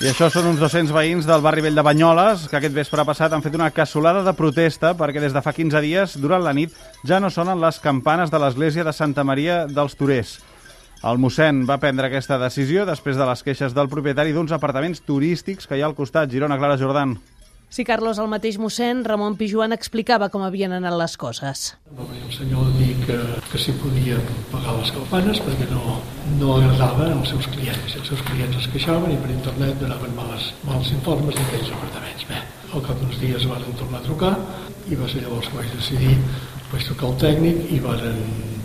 I això són uns 200 veïns del barri vell de Banyoles que aquest vespre passat han fet una cassolada de protesta perquè des de fa 15 dies, durant la nit, ja no sonen les campanes de l'església de Santa Maria dels Torers. El mossèn va prendre aquesta decisió després de les queixes del propietari d'uns apartaments turístics que hi ha al costat. Girona, Clara Jordan. Sí, Carlos, el mateix mossèn Ramon Pijuan explicava com havien anat les coses. Va venir el senyor a dir que, que s'hi podia pagar les campanes perquè no, no agradava als seus clients. Els seus clients es queixaven i per internet donaven males, mals informes d'aquells apartaments. Bé, al cap d'uns dies van tornar a trucar i va ser llavors que vaig decidir vaig trucar al tècnic i van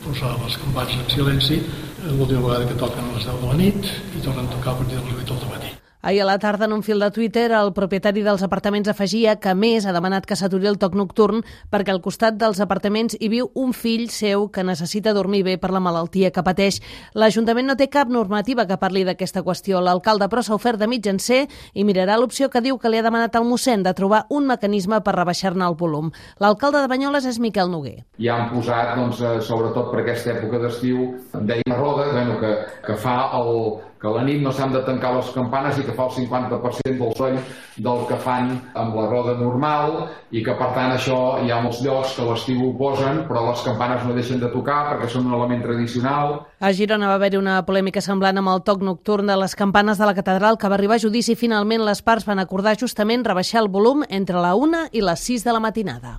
posar les campanes en silenci l'última vegada que toquen a les 10 de la nit i tornen a tocar a partir de les 8 del matí. Ahir a la tarda, en un fil de Twitter, el propietari dels apartaments afegia que, més, ha demanat que s'aturi el toc nocturn perquè al costat dels apartaments hi viu un fill seu que necessita dormir bé per la malaltia que pateix. L'Ajuntament no té cap normativa que parli d'aquesta qüestió. L'alcalde, però, s'ha ofert de mitjancer i mirarà l'opció que diu que li ha demanat al mossèn de trobar un mecanisme per rebaixar-ne el volum. L'alcalde de Banyoles és Miquel Noguer. Ja han posat, doncs, eh, sobretot per aquesta època d'estiu, deia Roda, bueno, que, que fa el, que a la nit no s'han de tancar les campanes i que fa el 50% del sony del que fan amb la roda normal i que per tant això hi ha molts llocs que l'estiu ho posen però les campanes no deixen de tocar perquè són un element tradicional. A Girona va haver-hi una polèmica semblant amb el toc nocturn de les campanes de la catedral que va arribar a judici i finalment les parts van acordar justament rebaixar el volum entre la 1 i les 6 de la matinada.